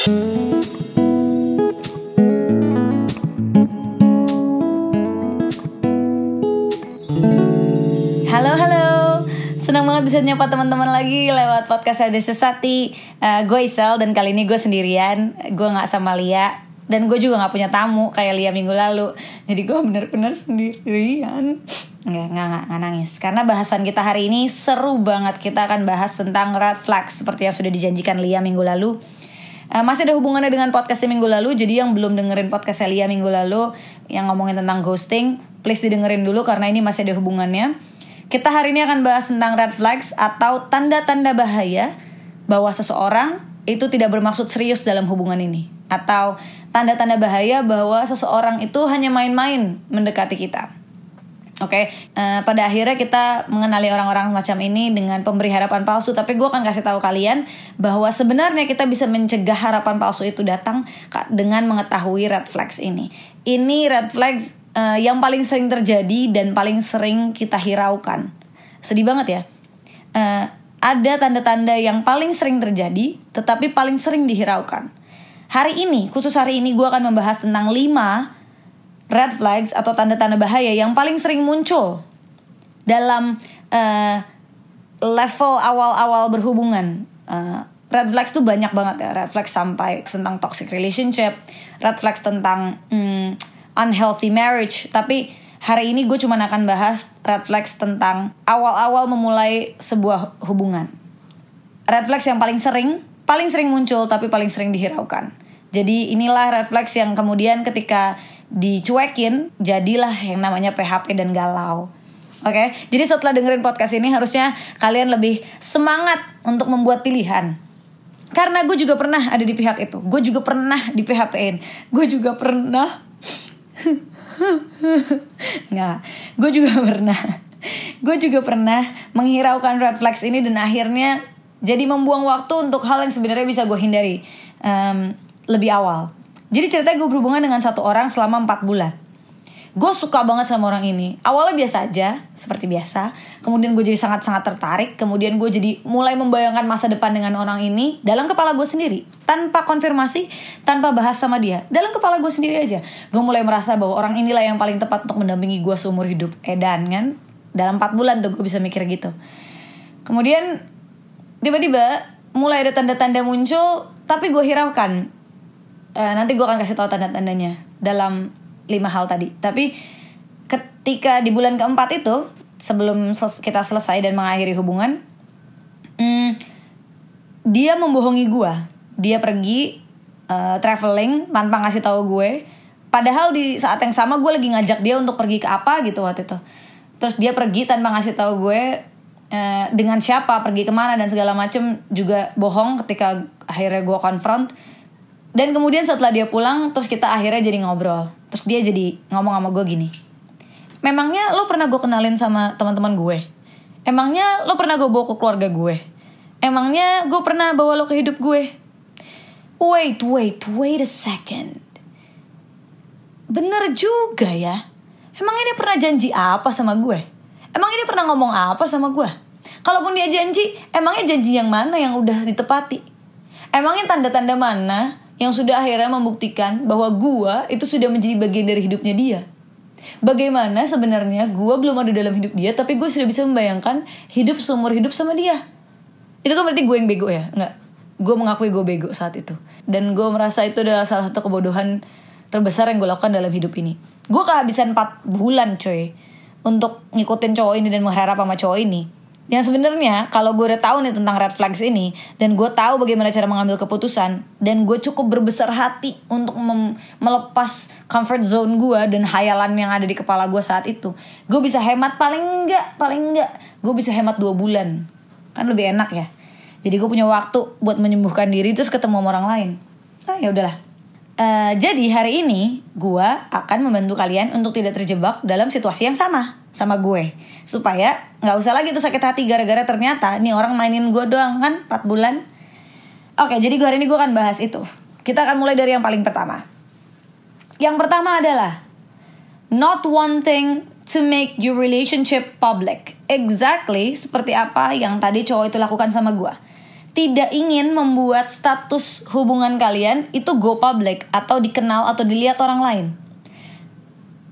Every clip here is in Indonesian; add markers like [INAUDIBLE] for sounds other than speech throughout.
Halo halo, senang banget bisa nyapa teman-teman lagi lewat podcast ada sesati. Uh, gue Isel dan kali ini gue sendirian, gue nggak sama Lia dan gue juga nggak punya tamu kayak Lia minggu lalu. Jadi gue bener-bener sendirian. Nggak, nggak, nggak, nggak nangis. Karena bahasan kita hari ini seru banget. Kita akan bahas tentang red flag seperti yang sudah dijanjikan Lia minggu lalu. Uh, masih ada hubungannya dengan podcast minggu lalu. Jadi yang belum dengerin podcast Lia minggu lalu yang ngomongin tentang ghosting, please didengerin dulu karena ini masih ada hubungannya. Kita hari ini akan bahas tentang red flags atau tanda-tanda bahaya bahwa seseorang itu tidak bermaksud serius dalam hubungan ini atau tanda-tanda bahaya bahwa seseorang itu hanya main-main mendekati kita. Oke, okay? uh, pada akhirnya kita mengenali orang-orang semacam ini dengan pemberi harapan palsu. Tapi gue akan kasih tahu kalian bahwa sebenarnya kita bisa mencegah harapan palsu itu datang dengan mengetahui red flags ini. Ini red flags uh, yang paling sering terjadi dan paling sering kita hiraukan. Sedih banget ya. Uh, ada tanda-tanda yang paling sering terjadi, tetapi paling sering dihiraukan. Hari ini, khusus hari ini gue akan membahas tentang 5 red flags atau tanda-tanda bahaya yang paling sering muncul dalam uh, level awal-awal berhubungan. Uh, red flags tuh banyak banget ya. Red flags sampai tentang toxic relationship, red flags tentang hmm, unhealthy marriage. Tapi hari ini gue cuma akan bahas red flags tentang awal-awal memulai sebuah hubungan. Red flags yang paling sering, paling sering muncul tapi paling sering dihiraukan. Jadi inilah red flags yang kemudian ketika dicuekin jadilah yang namanya PHP dan galau. Oke, okay? jadi setelah dengerin podcast ini harusnya kalian lebih semangat untuk membuat pilihan. Karena gue juga pernah ada di pihak itu. Gue juga pernah di PHP-in. Gue juga pernah [LAUGHS] Nggak, gue juga pernah Gue juga pernah menghiraukan red flags ini dan akhirnya jadi membuang waktu untuk hal yang sebenarnya bisa gue hindari um, lebih awal. Jadi ceritanya gue berhubungan dengan satu orang selama 4 bulan. Gue suka banget sama orang ini. Awalnya biasa aja seperti biasa. Kemudian gue jadi sangat-sangat tertarik. Kemudian gue jadi mulai membayangkan masa depan dengan orang ini dalam kepala gue sendiri. Tanpa konfirmasi tanpa bahas sama dia. Dalam kepala gue sendiri aja. Gue mulai merasa bahwa orang inilah yang paling tepat untuk mendampingi gue seumur hidup. Edan kan? Dalam 4 bulan tuh gue bisa mikir gitu. Kemudian tiba-tiba mulai ada tanda-tanda muncul tapi gue hiraukan uh, nanti gue akan kasih tahu tanda-tandanya dalam lima hal tadi. Tapi ketika di bulan keempat itu sebelum kita selesai dan mengakhiri hubungan hmm, dia membohongi gue dia pergi uh, traveling tanpa ngasih tahu gue. Padahal di saat yang sama gue lagi ngajak dia untuk pergi ke apa gitu waktu itu. Terus dia pergi tanpa ngasih tahu gue uh, dengan siapa pergi ke mana dan segala macem juga bohong ketika akhirnya gue konfront dan kemudian setelah dia pulang terus kita akhirnya jadi ngobrol. Terus dia jadi ngomong sama gue gini memangnya lo pernah gue kenalin sama teman-teman gue? Emangnya lo pernah gue bawa ke keluarga gue? Emangnya gue pernah bawa lo ke hidup gue? Wait wait wait a second. Bener juga ya. Emang ini pernah janji apa sama gue? Emang ini pernah ngomong apa sama gue? Kalaupun dia janji emangnya janji yang mana yang udah ditepati? Emangnya tanda-tanda mana yang sudah akhirnya membuktikan bahwa gua itu sudah menjadi bagian dari hidupnya dia. Bagaimana sebenarnya gua belum ada dalam hidup dia tapi gue sudah bisa membayangkan hidup seumur hidup sama dia. Itu kan berarti gue yang bego ya? Enggak. Gue mengakui gue bego saat itu. Dan gue merasa itu adalah salah satu kebodohan terbesar yang gue lakukan dalam hidup ini. Gue kehabisan 4 bulan coy untuk ngikutin cowok ini dan mengharap sama cowok ini yang sebenarnya kalau gue udah tahu nih tentang red flags ini dan gue tahu bagaimana cara mengambil keputusan dan gue cukup berbesar hati untuk melepas comfort zone gue dan hayalan yang ada di kepala gue saat itu. Gue bisa hemat paling enggak paling enggak gue bisa hemat dua bulan. Kan lebih enak ya. Jadi gue punya waktu buat menyembuhkan diri terus ketemu sama orang lain. Ah ya udahlah. Uh, jadi hari ini gue akan membantu kalian untuk tidak terjebak dalam situasi yang sama sama gue. Supaya nggak usah lagi tuh sakit hati gara-gara ternyata nih orang mainin gue doang kan? 4 bulan. Oke jadi gue hari ini gue akan bahas itu. Kita akan mulai dari yang paling pertama. Yang pertama adalah not wanting to make your relationship public. Exactly seperti apa yang tadi cowok itu lakukan sama gue tidak ingin membuat status hubungan kalian itu go public atau dikenal atau dilihat orang lain.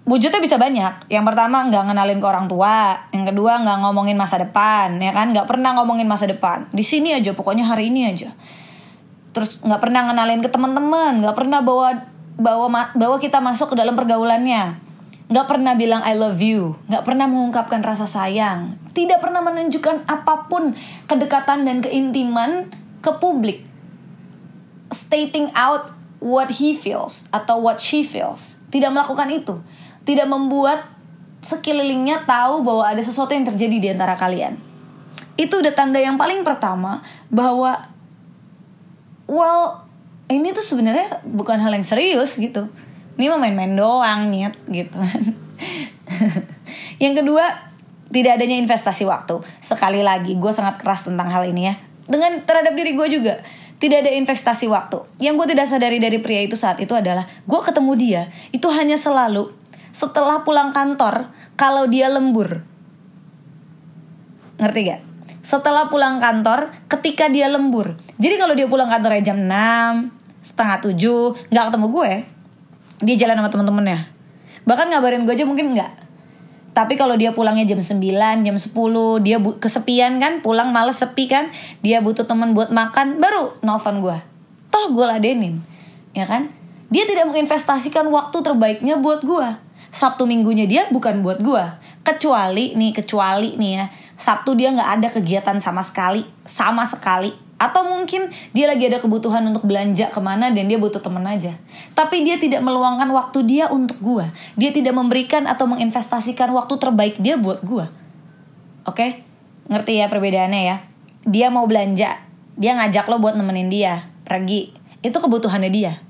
Wujudnya bisa banyak. Yang pertama nggak ngenalin ke orang tua, yang kedua nggak ngomongin masa depan, ya kan? Nggak pernah ngomongin masa depan. Di sini aja, pokoknya hari ini aja. Terus nggak pernah ngenalin ke teman-teman, nggak pernah bawa bawa bawa kita masuk ke dalam pergaulannya nggak pernah bilang I love you, nggak pernah mengungkapkan rasa sayang, tidak pernah menunjukkan apa pun kedekatan dan keintiman ke publik, stating out what he feels atau what she feels, tidak melakukan itu, tidak membuat sekelilingnya tahu bahwa ada sesuatu yang terjadi di antara kalian. Itu udah tanda yang paling pertama bahwa well ini tuh sebenarnya bukan hal yang serius gitu. Ini mau main-main doang nyet gitu kan. [LAUGHS] Yang kedua tidak adanya investasi waktu. Sekali lagi gue sangat keras tentang hal ini ya. Dengan terhadap diri gue juga tidak ada investasi waktu. Yang gue tidak sadari dari pria itu saat itu adalah gue ketemu dia itu hanya selalu setelah pulang kantor kalau dia lembur ngerti gak? Setelah pulang kantor, ketika dia lembur. Jadi kalau dia pulang kantornya jam 6, setengah 7, nggak ketemu gue, dia jalan sama temen-temennya bahkan ngabarin gue aja mungkin enggak tapi kalau dia pulangnya jam 9, jam 10, dia kesepian kan, pulang males sepi kan, dia butuh temen buat makan, baru nelfon gue. Toh gue ladenin, ya kan? Dia tidak menginvestasikan waktu terbaiknya buat gue. Sabtu minggunya dia bukan buat gue. Kecuali nih, kecuali nih ya, Sabtu dia nggak ada kegiatan sama sekali, sama sekali. Atau mungkin dia lagi ada kebutuhan untuk belanja ke mana dan dia butuh temen aja. Tapi dia tidak meluangkan waktu dia untuk gua. Dia tidak memberikan atau menginvestasikan waktu terbaik dia buat gua. Oke? Ngerti ya perbedaannya ya? Dia mau belanja dia ngajak lo buat nemenin dia pergi. Itu kebutuhannya dia.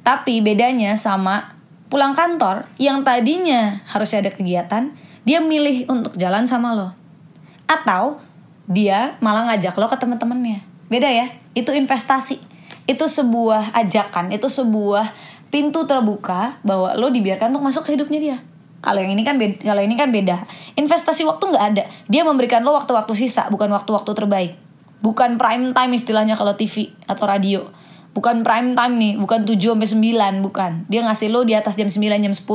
Tapi bedanya sama pulang kantor yang tadinya harusnya ada kegiatan dia milih untuk jalan sama lo. Atau dia malah ngajak lo ke temen-temennya. Beda ya itu investasi. Itu sebuah ajakan itu sebuah pintu terbuka bahwa lo dibiarkan untuk masuk ke hidupnya dia. Kalau yang ini kan beda, kalau ini kan beda. Investasi waktu nggak ada. Dia memberikan lo waktu-waktu sisa bukan waktu-waktu terbaik. Bukan prime time istilahnya kalau TV atau radio bukan prime time nih bukan 7 sampai 9 bukan. Dia ngasih lo di atas jam 9 jam 10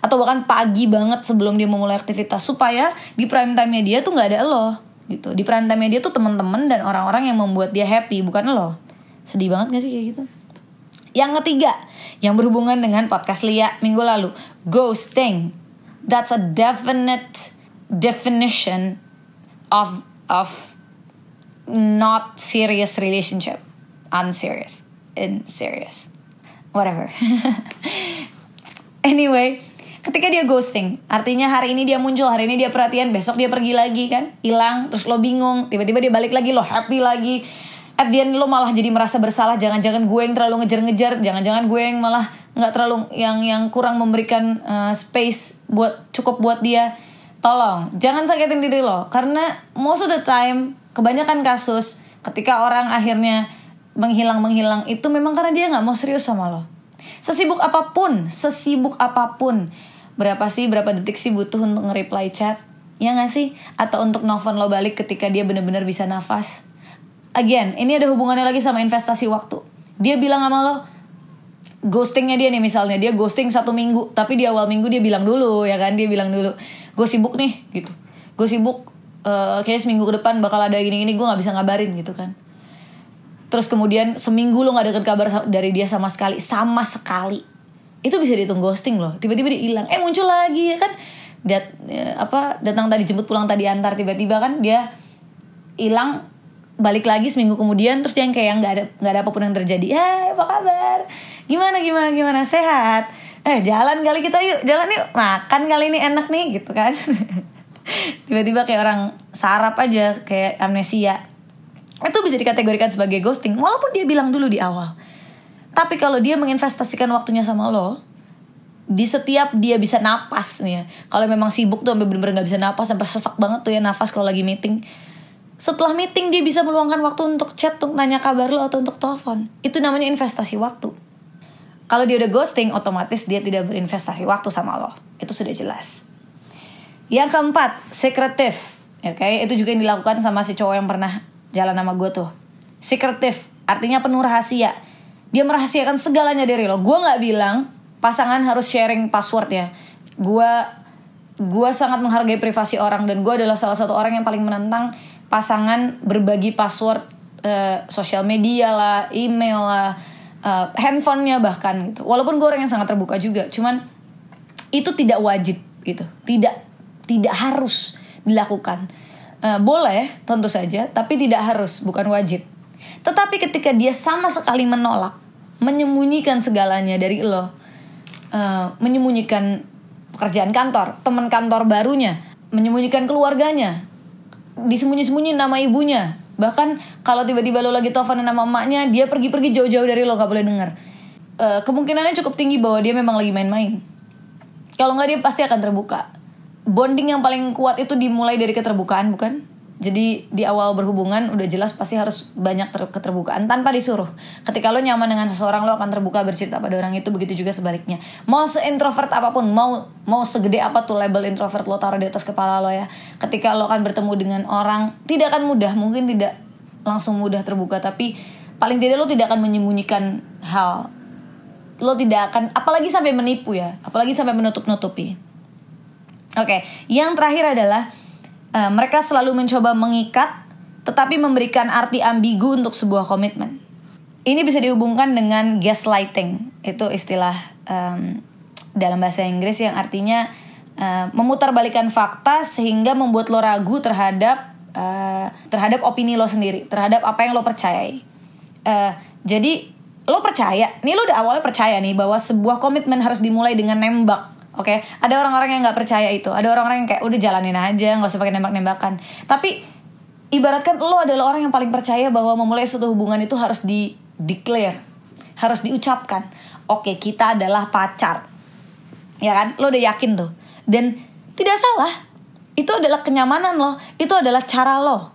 atau bahkan pagi banget sebelum dia memulai aktivitas supaya di prime time-nya dia tuh nggak ada lo gitu. Di perantai media tuh teman-teman dan orang-orang yang membuat dia happy bukan lo. Sedih banget gak sih kayak gitu? Yang ketiga yang berhubungan dengan podcast Lia minggu lalu ghosting. That's a definite definition of of not serious relationship. Unserious in serious. Whatever. [LAUGHS] Anyway ketika dia ghosting artinya hari ini dia muncul hari ini dia perhatian besok dia pergi lagi kan? Hilang terus lo bingung tiba-tiba dia balik lagi lo happy lagi. At the end lo malah jadi merasa bersalah jangan-jangan gue yang terlalu ngejar-ngejar jangan-jangan gue yang malah nggak terlalu yang yang kurang memberikan uh, space buat cukup buat dia. Tolong jangan sakitin diri lo karena most of the time kebanyakan kasus ketika orang akhirnya menghilang menghilang itu memang karena dia nggak mau serius sama lo. Sesibuk apa pun sesibuk apa pun. Berapa sih berapa detik sih butuh untuk nge-reply chat? Ya gak sih? Atau untuk nelfon lo balik ketika dia bener-bener bisa nafas? Again ini ada hubungannya lagi sama investasi waktu. Dia bilang sama lo ghostingnya dia nih misalnya dia ghosting satu minggu tapi di awal minggu dia bilang dulu ya kan? Dia bilang dulu gue sibuk nih gitu. Gue sibuk uh, kayaknya seminggu ke depan bakal ada gini-gini gue nggak bisa ngabarin gitu kan terus kemudian seminggu lo nggak dapet kabar dari dia sama sekali sama sekali. Itu bisa dihitung ghosting loh. Tiba-tiba dia hilang. Eh muncul lagi ya kan? Dat, ya, apa datang tadi jemput pulang tadi antar. Tiba-tiba kan dia hilang balik lagi seminggu kemudian terus dia yang kayak nggak ada nggak ada apa pun yang terjadi. Ya apa kabar? Gimana gimana gimana? Sehat? Eh jalan kali kita yuk. Jalan yuk. Makan kali ini enak nih gitu kan. [LAUGHS] Tiba-tiba kayak orang sarap aja kayak amnesia itu bisa dikategorikan sebagai ghosting walaupun dia bilang dulu di awal tapi kalau dia menginvestasikan waktunya sama lo, di setiap dia bisa napas nih ya. Kalau memang sibuk tuh sampai bener-bener gak bisa napas sampai sesak banget tuh ya nafas kalau lagi meeting. Setelah meeting dia bisa meluangkan waktu untuk chat, untuk nanya kabar lo atau untuk telepon. Itu namanya investasi waktu. Kalau dia udah ghosting, otomatis dia tidak berinvestasi waktu sama lo. Itu sudah jelas. Yang keempat, sekretif. Oke, okay? itu juga yang dilakukan sama si cowok yang pernah jalan sama gue tuh. Secretive artinya penuh rahasia. Dia merahasiakan segalanya dari lo. Gue nggak bilang pasangan harus sharing passwordnya. Gue gue sangat menghargai privasi orang dan gue adalah salah satu orang yang paling menentang pasangan berbagi password uh, sosial media lah email lah uh, handphonenya bahkan gitu. Walaupun gue orang yang sangat terbuka juga cuman itu tidak wajib gitu. Tidak tidak harus dilakukan uh, boleh tentu saja tapi tidak harus bukan wajib tetapi ketika dia sama sekali menolak menyembunyikan segalanya dari lo uh, menyembunyikan pekerjaan kantor, teman kantor barunya, menyembunyikan keluarganya, disembunyi-sembunyi nama ibunya. Bahkan kalau tiba-tiba lo lagi telepon nama emaknya, dia pergi-pergi jauh-jauh dari lo, gak boleh denger. E, kemungkinannya cukup tinggi bahwa dia memang lagi main-main. Kalau nggak dia pasti akan terbuka. Bonding yang paling kuat itu dimulai dari keterbukaan, bukan? Jadi di awal berhubungan udah jelas pasti harus banyak ter keterbukaan tanpa disuruh. Ketika lo nyaman dengan seseorang lo akan terbuka bercerita pada orang itu begitu juga sebaliknya. Mau seintrovert apa pun, mau mau segede apa tuh label introvert lo taruh di atas kepala lo ya. Ketika lo akan bertemu dengan orang tidak akan mudah, mungkin tidak langsung mudah terbuka tapi paling tidak lo tidak akan menyembunyikan hal. Lo tidak akan apalagi sampai menipu ya, apalagi sampai menutup-nutupi. Oke, yang terakhir adalah uh, mereka selalu mencoba mengikat tetapi memberikan arti ambigu untuk sebuah komitmen. Ini bisa dihubungkan dengan gaslighting, itu istilah um, dalam bahasa Inggris yang artinya uh, memutarbalikan fakta sehingga membuat lo ragu terhadap uh, terhadap opini lo sendiri, terhadap apa yang lo percayai. Uh, jadi lo percaya, nih lo udah awalnya percaya nih bahwa sebuah komitmen harus dimulai dengan nembak Oke, okay? ada orang-orang yang nggak percaya itu. Ada orang-orang yang kayak udah jalanin aja, nggak usah pakai nembak-nembakan. Tapi ibaratkan lo adalah orang yang paling percaya bahwa memulai suatu hubungan itu harus di declare, harus diucapkan. Oke, okay, kita adalah pacar. Ya kan? Lo udah yakin tuh. Dan tidak salah. Itu adalah kenyamanan lo. Itu adalah cara lo.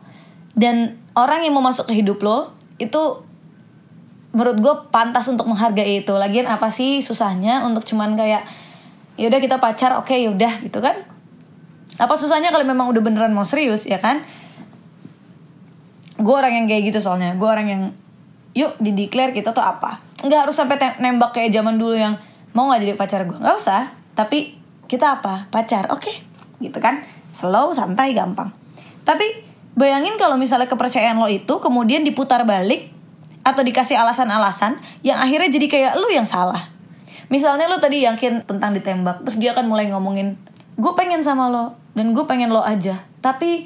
Dan orang yang mau masuk ke hidup lo itu menurut gue pantas untuk menghargai itu. Lagian apa sih susahnya untuk cuman kayak ya udah kita pacar oke okay, yaudah gitu kan. Apa susahnya kalau memang udah beneran mau serius ya kan? Gue orang yang kayak gitu soalnya. Gue orang yang yuk di declare kita tuh apa? Nggak harus sampai nembak kayak zaman dulu yang mau nggak jadi pacar gue nggak usah. Tapi kita apa? Pacar? Oke okay. gitu kan. Slow santai gampang. Tapi bayangin kalau misalnya kepercayaan lo itu kemudian diputar balik atau dikasih alasan-alasan yang akhirnya jadi kayak lu yang salah misalnya lo tadi yakin tentang ditembak terus dia akan mulai ngomongin gue pengen sama lo dan gue pengen lo aja. Tapi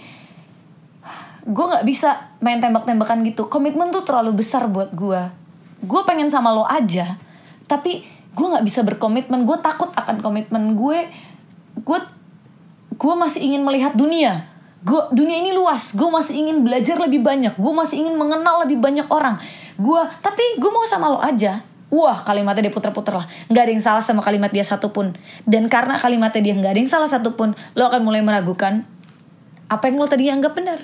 gue nggak bisa main tembak-tembakan gitu. Komitmen tuh terlalu besar buat gue gue pengen sama lo aja tapi gue nggak bisa berkomitmen. Gue takut akan komitmen gue. Gue gue masih ingin melihat dunia. Gue dunia ini luas. Gue masih ingin belajar lebih banyak. Gue masih ingin mengenal lebih banyak orang. Gue tapi gue mau sama lo aja Wah kalimatnya dia puter-puter lah. Gak ada yang salah sama kalimat dia satupun. Dan karena kalimatnya dia gak ada yang salah satupun Lo akan mulai meragukan Apa yang lo tadi anggap benar.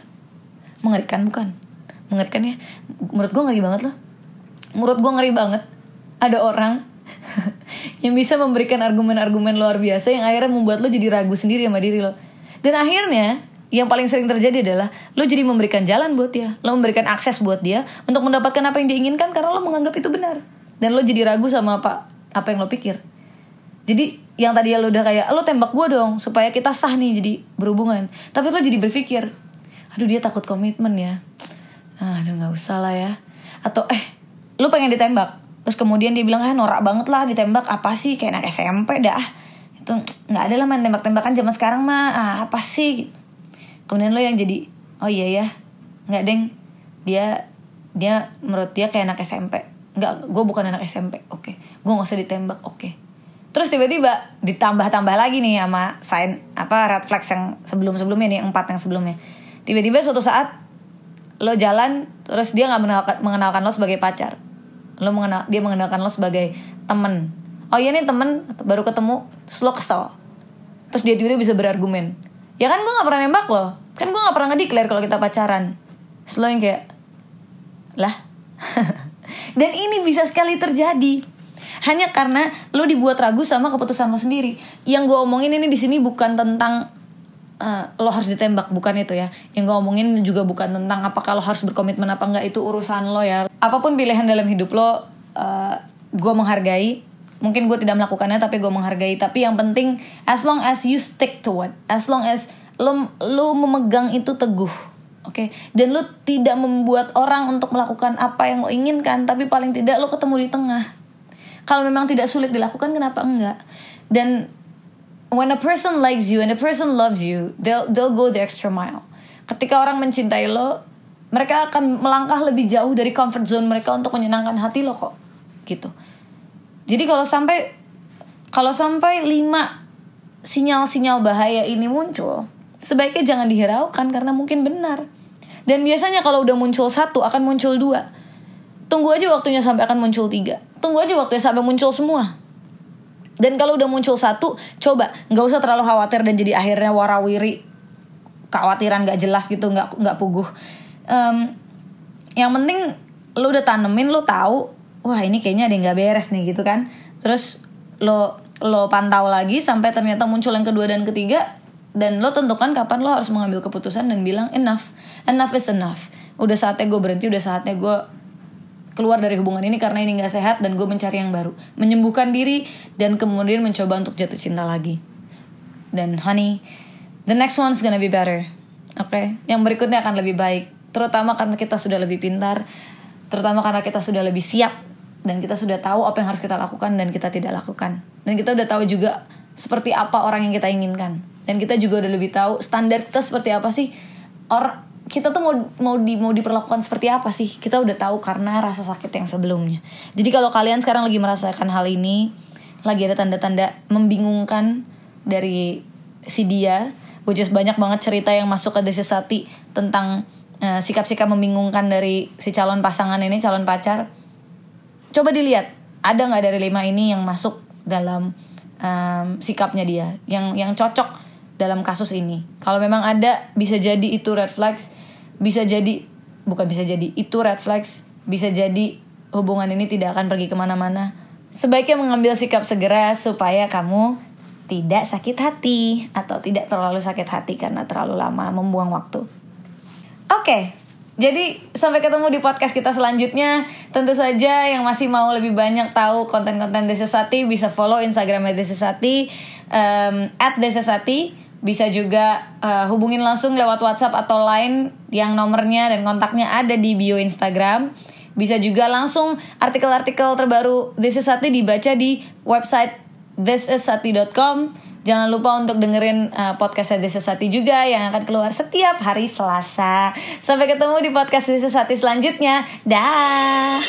Mengerikan bukan. Mengerikan ya. Menurut gue ngeri banget loh. Menurut gue ngeri banget. Ada orang [LAUGHS] Yang bisa memberikan argumen-argumen luar biasa Yang akhirnya membuat lo jadi ragu sendiri sama diri lo. Dan akhirnya yang paling sering terjadi adalah lo jadi memberikan jalan buat dia, lo memberikan akses buat dia untuk mendapatkan apa yang diinginkan karena lo menganggap itu benar dan lo jadi ragu sama apa apa yang lo pikir. Jadi yang tadi lo udah kayak lo tembak gue dong supaya kita sah nih jadi berhubungan. Tapi lo jadi berpikir aduh dia takut komitmen ya. Ah, aduh nggak usah lah ya. Atau eh lo pengen ditembak? Terus kemudian dia bilang ah norak banget lah ditembak apa sih? Kayak anak SMP dah. Itu nggak ada lah main tembak-tembakan zaman sekarang mah. Ah, apa sih? Kemudian lo yang jadi oh iya ya nggak deng. Dia dia menurut dia kayak anak SMP nggak gue bukan anak SMP oke. Okay. gue nggak usah ditembak. Oke. Okay. terus tiba-tiba ditambah-tambah lagi nih sama sign apa red flags yang sebelum-sebelumnya nih empat yang sebelumnya. Tiba-tiba suatu saat lo jalan terus dia nggak mengenalkan, mengenalkan lo sebagai pacar. Lo mengenal dia mengenalkan lo sebagai temen. Oh iya nih temen baru ketemu terus lo kesel. Terus dia tiba-tiba bisa berargumen. Ya kan gue nggak pernah nembak lo. Kan gue nggak pernah ngedeklar kalau kita pacaran. Terus yang kayak lah [LAUGHS] Dan ini bisa sekali terjadi. Hanya karena lo dibuat ragu sama keputusan lo sendiri. Yang gue omongin ini di sini bukan tentang uh, lo harus ditembak bukan itu ya. Yang gue omongin juga bukan tentang apakah lo harus berkomitmen apa enggak itu urusan lo ya. Apa pun pilihan dalam hidup lo uh, gue menghargai. Mungkin gue tidak melakukannya tapi gue menghargai. Tapi yang penting as long as you stick to it as long as lo lo memegang itu teguh oke okay? dan lo tidak membuat orang untuk melakukan apa yang lo inginkan tapi paling tidak lo ketemu di tengah kalau memang tidak sulit dilakukan kenapa enggak dan when a person likes you and a person loves you, they'll they'll go the extra mile. Ketika orang mencintai lo, mereka akan melangkah lebih jauh dari comfort zone mereka untuk menyenangkan hati lo kok. Gitu. Jadi kalau sampai kalau sampai lima sinyal-sinyal bahaya ini muncul, sebaiknya jangan dihiraukan karena mungkin benar. Dan biasanya kalau udah muncul satu akan muncul dua. Tunggu aja waktunya sampai akan muncul tiga. Tunggu aja waktunya sampai muncul semua dan kalau udah muncul satu, coba nggak usah terlalu khawatir dan jadi akhirnya warawiri, kekhawatiran nggak jelas gitu, nggak nggak puguh. Um, yang penting lo udah tanemin, lo tahu, wah ini kayaknya ada yang nggak beres nih gitu kan. Terus lo lo pantau lagi sampai ternyata muncul yang kedua dan ketiga, dan lo tentukan kapan lo harus mengambil keputusan dan bilang enough, enough is enough. Udah saatnya gue berhenti, udah saatnya gue keluar dari hubungan ini karena ini gak sehat dan gue mencari yang baru. Menyembuhkan diri dan kemudian mencoba untuk jatuh cinta lagi. Dan honey the next one's gonna be better. Oke? Okay? yang berikutnya akan lebih baik. Terutama karena kita sudah lebih pintar. Terutama karena kita sudah lebih siap. Dan kita sudah tahu apa yang harus kita lakukan dan kita tidak lakukan. Dan kita udah tahu juga seperti apa orang yang kita inginkan. Dan kita juga udah lebih tahu standar kita seperti apa sih. Or kita tuh mau mau di mau diperlakukan seperti apa sih? Kita udah tahu karena rasa sakit yang sebelumnya. Jadi kalau kalian sekarang lagi merasakan hal ini lagi ada tanda-tanda membingungkan dari si dia is banyak banget cerita yang masuk ke desa sati tentang eh, sikap-sikap membingungkan dari si calon pasangan ini calon pacar. Coba dilihat ada nggak dari lima ini yang masuk dalam um, sikapnya dia yang yang cocok dalam kasus ini. Kalau memang ada, bisa jadi itu red flags bisa jadi bukan bisa jadi itu red flags bisa jadi hubungan ini tidak akan pergi ke mana-mana sebaiknya mengambil sikap segera supaya kamu tidak sakit hati atau tidak terlalu sakit hati karena terlalu lama membuang waktu oke okay, jadi sampai ketemu di podcast kita selanjutnya. Tentu saja yang masih mau lebih banyak tahu konten-konten Desesati bisa follow Instagramnya Desesati um, at Desesati bisa juga uh, hubungin langsung lewat WhatsApp atau Line yang nomornya dan kontaknya ada di bio Instagram. Bisa juga langsung artikel-artikel terbaru This is Sati dibaca di website thisissati.com. Jangan lupa untuk dengerin uh, podcast is Sati juga yang akan keluar setiap hari Selasa. Sampai ketemu di podcast is Sati selanjutnya. Dah.